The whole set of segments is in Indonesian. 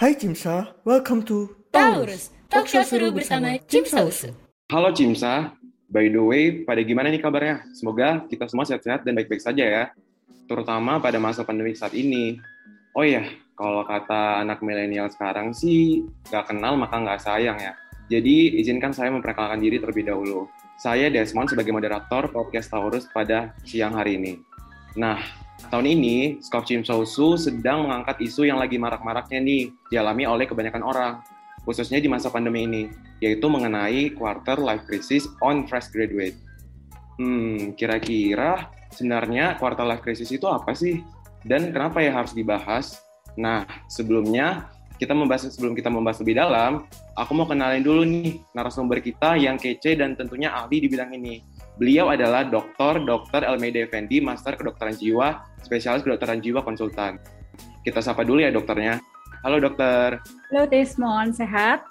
Hai Cimsa, welcome to Taurus, talk show seru bersama Cimsa Usu. Halo Cimsa, by the way, pada gimana nih kabarnya? Semoga kita semua sehat-sehat dan baik-baik saja ya, terutama pada masa pandemi saat ini. Oh iya, kalau kata anak milenial sekarang sih, gak kenal maka gak sayang ya. Jadi, izinkan saya memperkenalkan diri terlebih dahulu. Saya Desmond sebagai moderator podcast Taurus pada siang hari ini. Nah, tahun ini Skop Chim Sousu sedang mengangkat isu yang lagi marak-maraknya nih dialami oleh kebanyakan orang, khususnya di masa pandemi ini, yaitu mengenai quarter life crisis on fresh graduate. Hmm, kira-kira sebenarnya quarter life crisis itu apa sih? Dan kenapa ya harus dibahas? Nah, sebelumnya kita membahas sebelum kita membahas lebih dalam, aku mau kenalin dulu nih narasumber kita yang kece dan tentunya ahli di bidang ini. Beliau adalah Dr. Dr. Elmede Effendi, Master Kedokteran Jiwa, Spesialis Kedokteran Jiwa Konsultan. Kita sapa dulu ya dokternya. Halo dokter. Halo Desmond, sehat?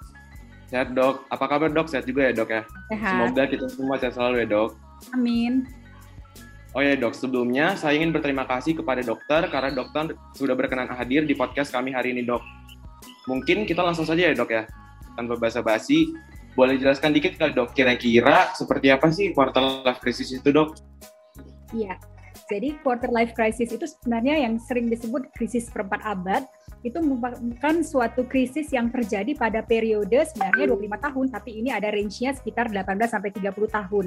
Sehat dok. Apa kabar dok? Sehat juga ya dok ya? Sehat. Semoga kita semua sehat selalu ya dok. Amin. Oh ya dok, sebelumnya saya ingin berterima kasih kepada dokter karena dokter sudah berkenan hadir di podcast kami hari ini dok. Mungkin kita langsung saja ya dok ya, tanpa basa-basi. Boleh jelaskan dikit kali dok, kira-kira seperti apa sih quarter life crisis itu dok? Iya, jadi quarter life crisis itu sebenarnya yang sering disebut krisis perempat abad, itu merupakan suatu krisis yang terjadi pada periode sebenarnya 25 tahun, tapi ini ada range-nya sekitar 18 sampai 30 tahun.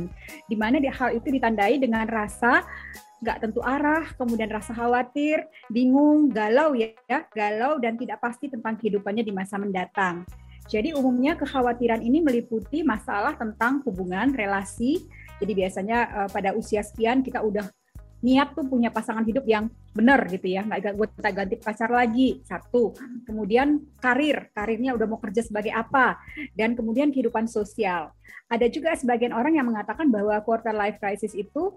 Di mana hal itu ditandai dengan rasa nggak tentu arah, kemudian rasa khawatir, bingung, galau ya, galau dan tidak pasti tentang kehidupannya di masa mendatang. Jadi umumnya kekhawatiran ini meliputi masalah tentang hubungan, relasi. Jadi biasanya uh, pada usia sekian kita udah niat tuh punya pasangan hidup yang benar gitu ya. Nggak gue kita ganti pacar lagi satu. Kemudian karir karirnya udah mau kerja sebagai apa. Dan kemudian kehidupan sosial. Ada juga sebagian orang yang mengatakan bahwa quarter life crisis itu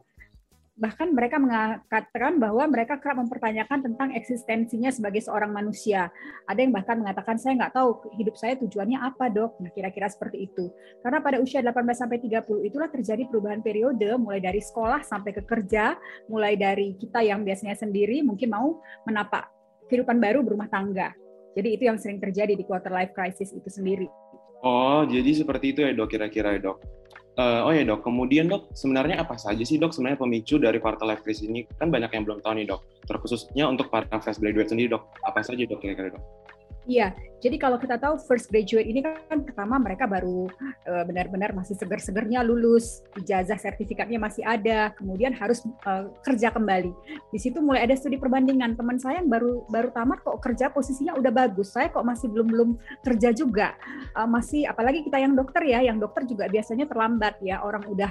bahkan mereka mengatakan bahwa mereka kerap mempertanyakan tentang eksistensinya sebagai seorang manusia. Ada yang bahkan mengatakan saya nggak tahu hidup saya tujuannya apa dok. Nah kira-kira seperti itu. Karena pada usia 18 sampai 30 itulah terjadi perubahan periode mulai dari sekolah sampai ke kerja, mulai dari kita yang biasanya sendiri mungkin mau menapak kehidupan baru berumah tangga. Jadi itu yang sering terjadi di quarter life crisis itu sendiri. Oh, jadi seperti itu ya dok kira-kira ya dok. Uh, oh ya dok, kemudian dok, sebenarnya apa saja sih dok sebenarnya pemicu dari quarter life crisis ini? Kan banyak yang belum tahu nih dok, terkhususnya untuk para fresh graduate sendiri dok, apa saja dok kira-kira dok? Iya, jadi kalau kita tahu first graduate ini kan pertama mereka baru uh, benar-benar masih seger-segernya lulus, ijazah sertifikatnya masih ada, kemudian harus uh, kerja kembali. Di situ mulai ada studi perbandingan. Teman saya yang baru baru tamat kok kerja posisinya udah bagus, saya kok masih belum belum kerja juga, uh, masih apalagi kita yang dokter ya, yang dokter juga biasanya terlambat ya, orang udah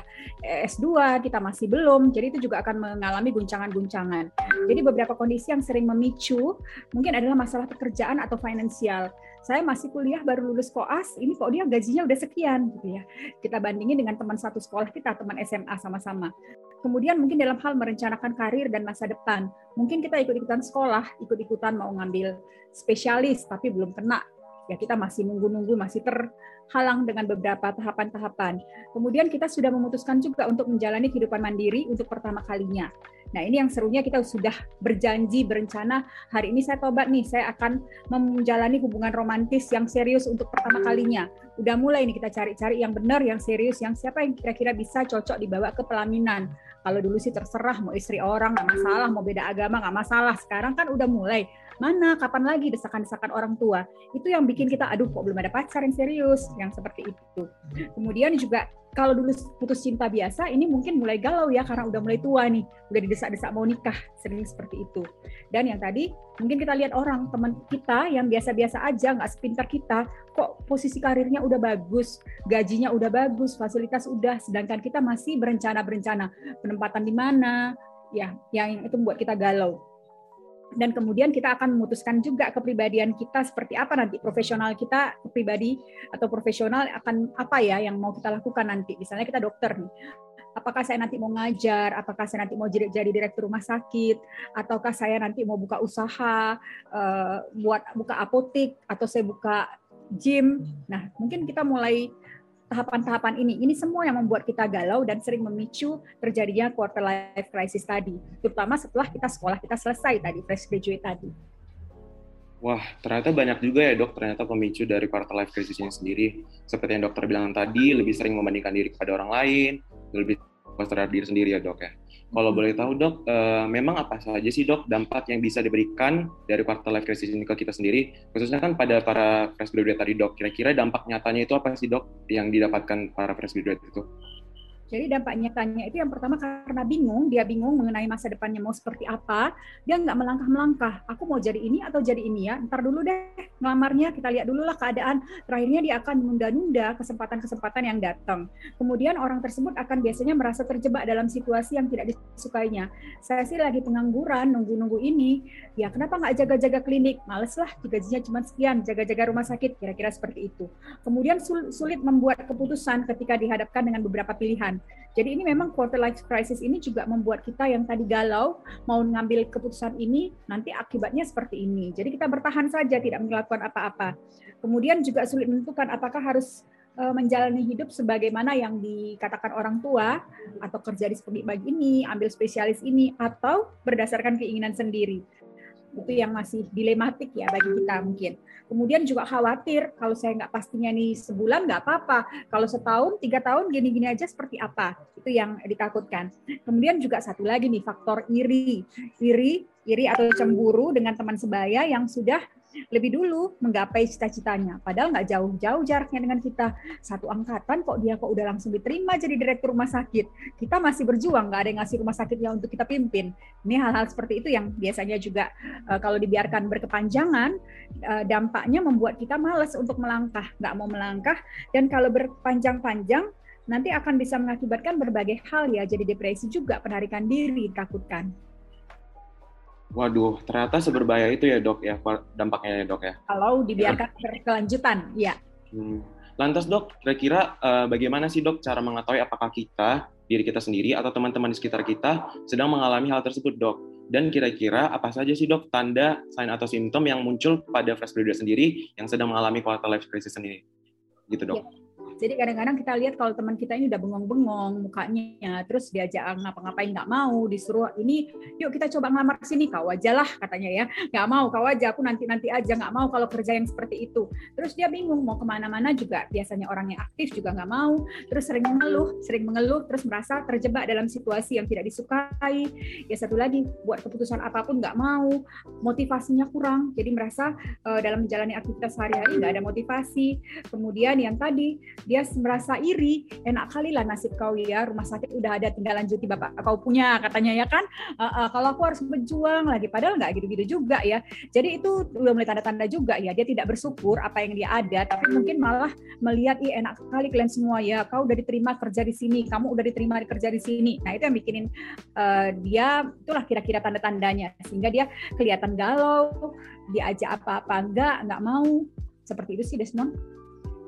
S2 kita masih belum, jadi itu juga akan mengalami guncangan-guncangan. Jadi beberapa kondisi yang sering memicu mungkin adalah masalah pekerjaan atau finansial. Saya masih kuliah baru lulus koas, ini kok dia gajinya udah sekian gitu ya. Kita bandingin dengan teman satu sekolah kita, teman SMA sama-sama. Kemudian mungkin dalam hal merencanakan karir dan masa depan, mungkin kita ikut-ikutan sekolah, ikut-ikutan mau ngambil spesialis tapi belum kena ya kita masih nunggu-nunggu masih terhalang dengan beberapa tahapan-tahapan. Kemudian kita sudah memutuskan juga untuk menjalani kehidupan mandiri untuk pertama kalinya. Nah, ini yang serunya kita sudah berjanji, berencana, hari ini saya tobat nih, saya akan menjalani hubungan romantis yang serius untuk pertama kalinya. Udah mulai nih kita cari-cari yang benar, yang serius, yang siapa yang kira-kira bisa cocok dibawa ke pelaminan. Kalau dulu sih terserah, mau istri orang nggak masalah, mau beda agama nggak masalah. Sekarang kan udah mulai mana? Kapan lagi? Desakan-desakan orang tua. Itu yang bikin kita aduh kok belum ada pacar yang serius? Yang seperti itu. Kemudian juga kalau dulu putus cinta biasa, ini mungkin mulai galau ya karena udah mulai tua nih, udah didesak-desak mau nikah, sering seperti itu. Dan yang tadi mungkin kita lihat orang teman kita yang biasa-biasa aja, nggak sepintar kita, kok posisi karirnya udah bagus, gajinya udah bagus, fasilitas udah, sedangkan kita masih berencana-berencana. Penempatan di mana, ya yang itu membuat kita galau dan kemudian kita akan memutuskan juga kepribadian kita seperti apa nanti. Profesional kita pribadi atau profesional akan apa ya yang mau kita lakukan nanti. Misalnya kita dokter nih. Apakah saya nanti mau ngajar? Apakah saya nanti mau jadi, jadi direktur rumah sakit? Ataukah saya nanti mau buka usaha uh, buat buka apotik? Atau saya buka gym? Nah mungkin kita mulai tahapan-tahapan ini. Ini semua yang membuat kita galau dan sering memicu terjadinya quarter life crisis tadi, terutama setelah kita sekolah kita selesai tadi, fresh graduate tadi. Wah, ternyata banyak juga ya dok, ternyata pemicu dari quarter life crisis ini sendiri. Seperti yang dokter bilang tadi, lebih sering membandingkan diri kepada orang lain, lebih fokus terhadap diri sendiri ya dok ya. Kalau boleh tahu dok, uh, memang apa saja sih dok dampak yang bisa diberikan dari quarter life crisis ini ke kita sendiri, khususnya kan pada para fresh graduate tadi dok. Kira-kira dampak nyatanya itu apa sih dok yang didapatkan para fresh graduate itu? Jadi dampak nyatanya itu yang pertama karena bingung, dia bingung mengenai masa depannya mau seperti apa, dia nggak melangkah-melangkah. Aku mau jadi ini atau jadi ini ya, ntar dulu deh ngelamarnya, kita lihat dulu lah keadaan. Terakhirnya dia akan menunda-nunda kesempatan-kesempatan yang datang. Kemudian orang tersebut akan biasanya merasa terjebak dalam situasi yang tidak disukainya. Saya sih lagi pengangguran, nunggu-nunggu ini, ya kenapa nggak jaga-jaga klinik? Males lah, gajinya cuma sekian, jaga-jaga rumah sakit, kira-kira seperti itu. Kemudian sulit membuat keputusan ketika dihadapkan dengan beberapa pilihan jadi ini memang quarter life crisis ini juga membuat kita yang tadi galau mau mengambil keputusan ini nanti akibatnya seperti ini. Jadi kita bertahan saja tidak melakukan apa-apa. Kemudian juga sulit menentukan apakah harus eh, menjalani hidup sebagaimana yang dikatakan orang tua atau kerja di seperti bagi ini, ambil spesialis ini atau berdasarkan keinginan sendiri itu yang masih dilematik ya bagi kita mungkin. Kemudian juga khawatir kalau saya nggak pastinya nih sebulan nggak apa-apa, kalau setahun tiga tahun gini-gini aja seperti apa itu yang ditakutkan. Kemudian juga satu lagi nih faktor iri, iri, iri atau cemburu dengan teman sebaya yang sudah lebih dulu menggapai cita-citanya. Padahal nggak jauh-jauh jaraknya dengan kita. Satu angkatan kok dia kok udah langsung diterima jadi direktur rumah sakit. Kita masih berjuang, nggak ada yang ngasih rumah sakitnya untuk kita pimpin. Ini hal-hal seperti itu yang biasanya juga uh, kalau dibiarkan berkepanjangan, uh, dampaknya membuat kita malas untuk melangkah, nggak mau melangkah. Dan kalau berpanjang-panjang, nanti akan bisa mengakibatkan berbagai hal ya, jadi depresi juga, penarikan diri, takutkan. Waduh, ternyata seberbahaya itu ya dok ya dampaknya ya dok ya. Kalau dibiarkan ya. berkelanjutan, ya. Hmm. Lantas dok, kira-kira uh, bagaimana sih dok cara mengetahui apakah kita, diri kita sendiri atau teman-teman di sekitar kita sedang mengalami hal tersebut dok? Dan kira-kira apa saja sih dok tanda, sign atau simptom yang muncul pada fresh graduate sendiri yang sedang mengalami quarter life crisis sendiri? Gitu dok. Ya jadi kadang-kadang kita lihat kalau teman kita ini udah bengong-bengong mukanya, terus diajak ngapa-ngapain nggak mau, disuruh ini, yuk kita coba ngelamar sini, kau aja lah katanya ya, nggak mau, kau aja, aku nanti-nanti aja, nggak mau kalau kerja yang seperti itu. Terus dia bingung mau ke mana-mana juga, biasanya orang yang aktif juga nggak mau, terus sering mengeluh, sering mengeluh, terus merasa terjebak dalam situasi yang tidak disukai. Ya satu lagi, buat keputusan apa pun nggak mau, motivasinya kurang, jadi merasa uh, dalam menjalani aktivitas sehari-hari nggak ada motivasi. Kemudian yang tadi dia merasa iri enak kali lah nasib kau ya rumah sakit udah ada tinggal lanjuti bapak kau punya katanya ya kan. Uh, uh, kalau aku harus berjuang lagi padahal nggak gitu-gitu juga ya. Jadi itu udah mulai tanda-tanda juga ya dia tidak bersyukur apa yang dia ada tapi mungkin malah melihat ih enak kali kalian semua ya kau udah diterima kerja di sini kamu udah diterima kerja di sini. Nah itu yang bikinin uh, dia itulah kira-kira tanda-tandanya sehingga dia kelihatan galau diajak apa-apa enggak enggak mau. Seperti itu sih Desmond.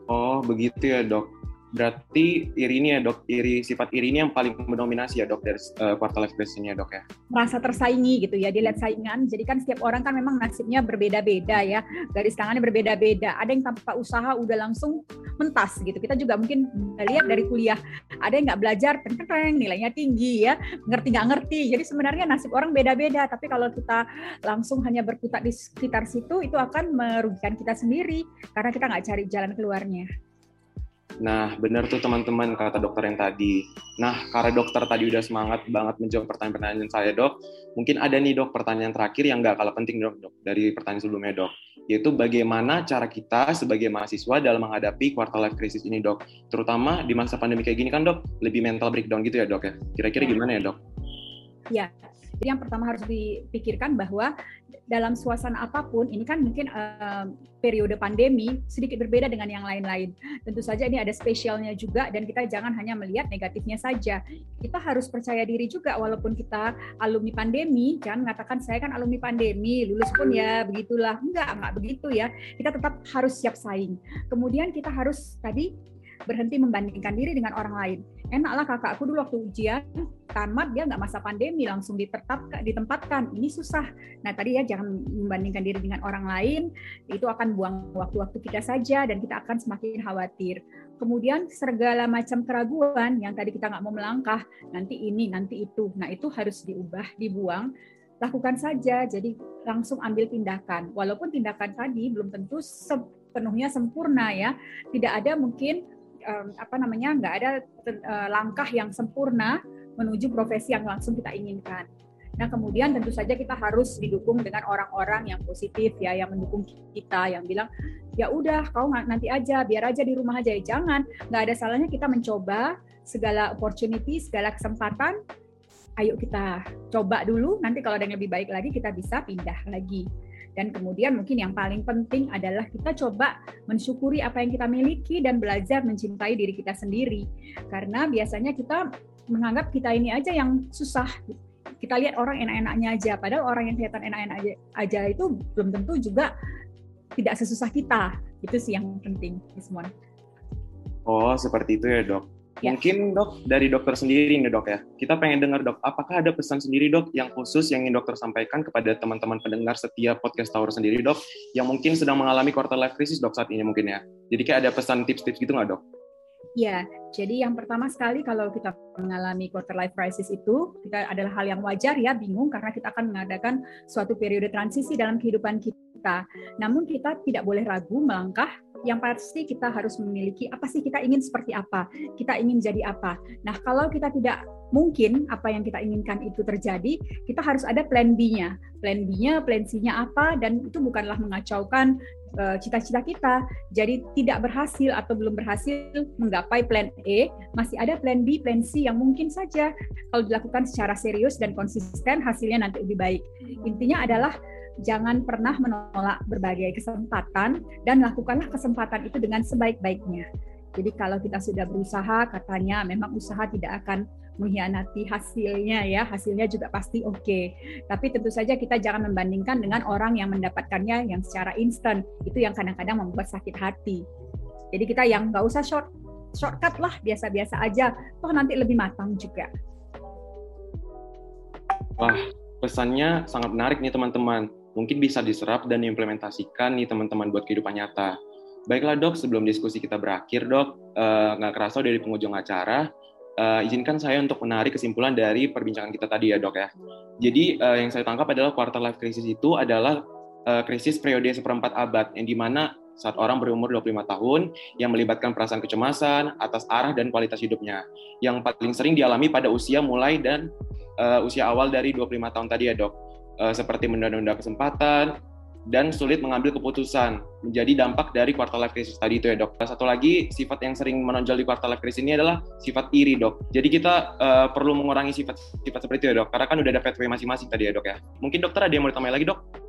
Oh, begitu ya, Dok. Berarti iri ini ya dok, iri sifat iri ini yang paling mendominasi ya dok dari uh, quarter life ya dok ya? Merasa tersaingi gitu ya, dilihat saingan. Jadi kan setiap orang kan memang nasibnya berbeda-beda ya, garis tangannya berbeda-beda. Ada yang tanpa usaha udah langsung mentas gitu. Kita juga mungkin lihat dari kuliah, ada yang nggak belajar, keren nilainya tinggi ya, ngerti nggak ngerti. Jadi sebenarnya nasib orang beda-beda. Tapi kalau kita langsung hanya berkutat di sekitar situ, itu akan merugikan kita sendiri karena kita nggak cari jalan keluarnya. Nah, benar tuh teman-teman kata dokter yang tadi. Nah, karena dokter tadi udah semangat banget menjawab pertanyaan-pertanyaan saya, dok. Mungkin ada nih dok pertanyaan terakhir yang nggak kalah penting dok, dok dari pertanyaan sebelumnya dok. Yaitu bagaimana cara kita sebagai mahasiswa dalam menghadapi quarter life crisis ini dok. Terutama di masa pandemi kayak gini kan dok, lebih mental breakdown gitu ya dok ya. Kira-kira ya. gimana ya dok? Ya, jadi yang pertama harus dipikirkan bahwa dalam suasana apa pun, ini kan mungkin uh, periode pandemi sedikit berbeda dengan yang lain-lain. Tentu saja ini ada spesialnya juga dan kita jangan hanya melihat negatifnya saja. Kita harus percaya diri juga walaupun kita alumni pandemi, jangan mengatakan saya kan alumni pandemi, lulus pun ya begitulah. Enggak, enggak begitu ya. Kita tetap harus siap saing. Kemudian kita harus tadi berhenti membandingkan diri dengan orang lain. Enaklah kakakku dulu waktu ujian tamat dia nggak masa pandemi langsung ditetapkan ditempatkan ini susah. Nah tadi ya jangan membandingkan diri dengan orang lain itu akan buang waktu-waktu kita saja dan kita akan semakin khawatir. Kemudian segala macam keraguan yang tadi kita nggak mau melangkah nanti ini nanti itu. Nah itu harus diubah dibuang lakukan saja. Jadi langsung ambil tindakan. Walaupun tindakan tadi belum tentu sepenuhnya sempurna ya. Tidak ada mungkin um, apa namanya nggak ada uh, langkah yang sempurna menuju profesi yang langsung kita inginkan. Nah, kemudian tentu saja kita harus didukung dengan orang-orang yang positif ya, yang mendukung kita, yang bilang ya udah kau nanti aja, biar aja di rumah aja. Ya, jangan, nggak ada salahnya kita mencoba segala opportunity, segala kesempatan. Ayo kita coba dulu. Nanti kalau ada yang lebih baik lagi, kita bisa pindah lagi. Dan kemudian mungkin yang paling penting adalah kita coba mensyukuri apa yang kita miliki dan belajar mencintai diri kita sendiri. Karena biasanya kita menganggap kita ini aja yang susah. Kita lihat orang enak-enaknya aja, padahal orang yang kelihatan enak-enak aja, aja itu belum tentu juga tidak sesusah kita. Itu sih yang penting, semua. Oh, seperti itu ya, Dok. Ya. Mungkin dok dari dokter sendiri nih dok ya. Kita pengen dengar dok, apakah ada pesan sendiri dok yang khusus yang ingin dokter sampaikan kepada teman-teman pendengar setiap podcast Tower sendiri dok, yang mungkin sedang mengalami quarter life crisis dok saat ini mungkin ya. Jadi kayak ada pesan tips-tips gitu nggak dok? Ya, jadi yang pertama sekali kalau kita mengalami quarter life crisis itu kita adalah hal yang wajar ya, bingung karena kita akan mengadakan suatu periode transisi dalam kehidupan kita. Namun kita tidak boleh ragu melangkah yang pasti kita harus memiliki apa sih kita ingin seperti apa, kita ingin jadi apa. Nah, kalau kita tidak mungkin apa yang kita inginkan itu terjadi, kita harus ada plan B-nya. Plan B-nya, plan C-nya apa, dan itu bukanlah mengacaukan eh, cita-cita kita. Jadi tidak berhasil atau belum berhasil menggapai plan E, masih ada plan B, plan C yang mungkin saja kalau dilakukan secara serius dan konsisten hasilnya nanti lebih baik. Intinya adalah jangan pernah menolak berbagai kesempatan dan lakukanlah kesempatan itu dengan sebaik-baiknya. Jadi kalau kita sudah berusaha, katanya memang usaha tidak akan mengkhianati hasilnya ya, hasilnya juga pasti oke. Okay. Tapi tentu saja kita jangan membandingkan dengan orang yang mendapatkannya yang secara instan, itu yang kadang-kadang membuat sakit hati. Jadi kita yang nggak usah short shortcut lah, biasa-biasa aja, toh nanti lebih matang juga. Wah, pesannya sangat menarik nih teman-teman mungkin bisa diserap dan diimplementasikan nih teman-teman buat kehidupan nyata. Baiklah dok, sebelum diskusi kita berakhir dok, uh, nggak kerasa dari pengunjung acara, uh, izinkan saya untuk menarik kesimpulan dari perbincangan kita tadi ya dok ya. Jadi uh, yang saya tangkap adalah quarter life crisis itu adalah uh, krisis periode seperempat abad, yang di mana saat orang berumur 25 tahun yang melibatkan perasaan kecemasan atas arah dan kualitas hidupnya, yang paling sering dialami pada usia mulai dan uh, usia awal dari 25 tahun tadi ya dok uh, seperti menunda-nunda kesempatan dan sulit mengambil keputusan menjadi dampak dari quarter life crisis tadi itu ya dok. Satu lagi sifat yang sering menonjol di quarter life crisis ini adalah sifat iri dok. Jadi kita uh, perlu mengurangi sifat-sifat seperti itu ya dok. Karena kan udah ada pathway masing-masing tadi ya dok ya. Mungkin dokter ada yang mau ditambahin lagi dok?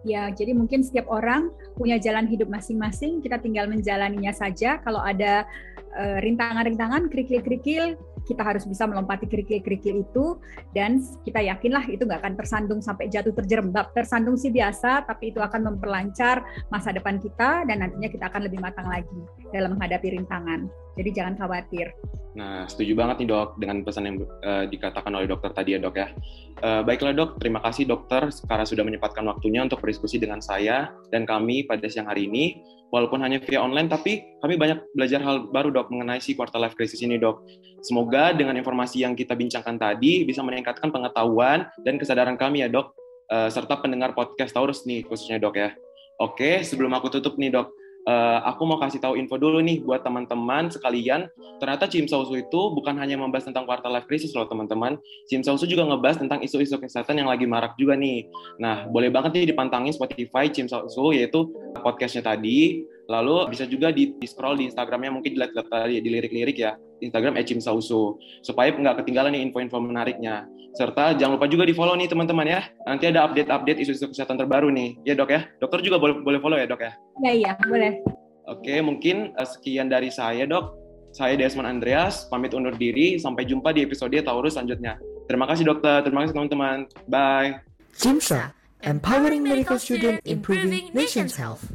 Ya, jadi mungkin setiap orang punya jalan hidup masing-masing, kita tinggal menjalaninya saja. Kalau ada uh, rintangan-rintangan, kerikil-kerikil, kita harus bisa melompati kerikil-kerikil itu dan kita yakinlah itu nggak akan tersandung sampai jatuh terjerembab. Tersandung sih biasa, tapi itu akan memperlancar masa depan kita dan nantinya kita akan lebih matang lagi dalam menghadapi rintangan. Jadi jangan khawatir. Nah, setuju banget nih dok dengan pesan yang uh, dikatakan oleh dokter tadi ya dok ya. Uh, baiklah dok, terima kasih dokter karena sudah menyempatkan waktunya untuk berdiskusi dengan saya dan kami pada siang hari ini walaupun hanya via online, tapi kami banyak belajar hal baru dok mengenai si quarter life crisis ini dok. Semoga dengan informasi yang kita bincangkan tadi bisa meningkatkan pengetahuan dan kesadaran kami ya dok, uh, serta pendengar podcast Taurus nih khususnya dok ya. Oke, sebelum aku tutup nih dok, uh, aku mau kasih tahu info dulu nih buat teman-teman sekalian. Ternyata Cim Sausu itu bukan hanya membahas tentang quarter life crisis loh teman-teman. Cim Sausu juga ngebahas tentang isu-isu kesehatan yang lagi marak juga nih. Nah, boleh banget nih dipantangin Spotify Cim Sausu yaitu podcastnya tadi. Lalu bisa juga di, di scroll di Instagramnya mungkin dilihat tadi di lirik-lirik ya Instagram Ecim Sausu supaya nggak ketinggalan nih info-info menariknya. Serta jangan lupa juga di follow nih teman-teman ya. Nanti ada update-update isu-isu kesehatan terbaru nih. Ya dok ya. Dokter juga boleh boleh follow ya dok ya. Iya iya boleh. Oke mungkin uh, sekian dari saya dok. Saya Desmond Andreas pamit undur diri. Sampai jumpa di episode Taurus selanjutnya. Terima kasih dokter. Terima kasih teman-teman. Bye. Jimsa, empowering medical student, improving nation's health.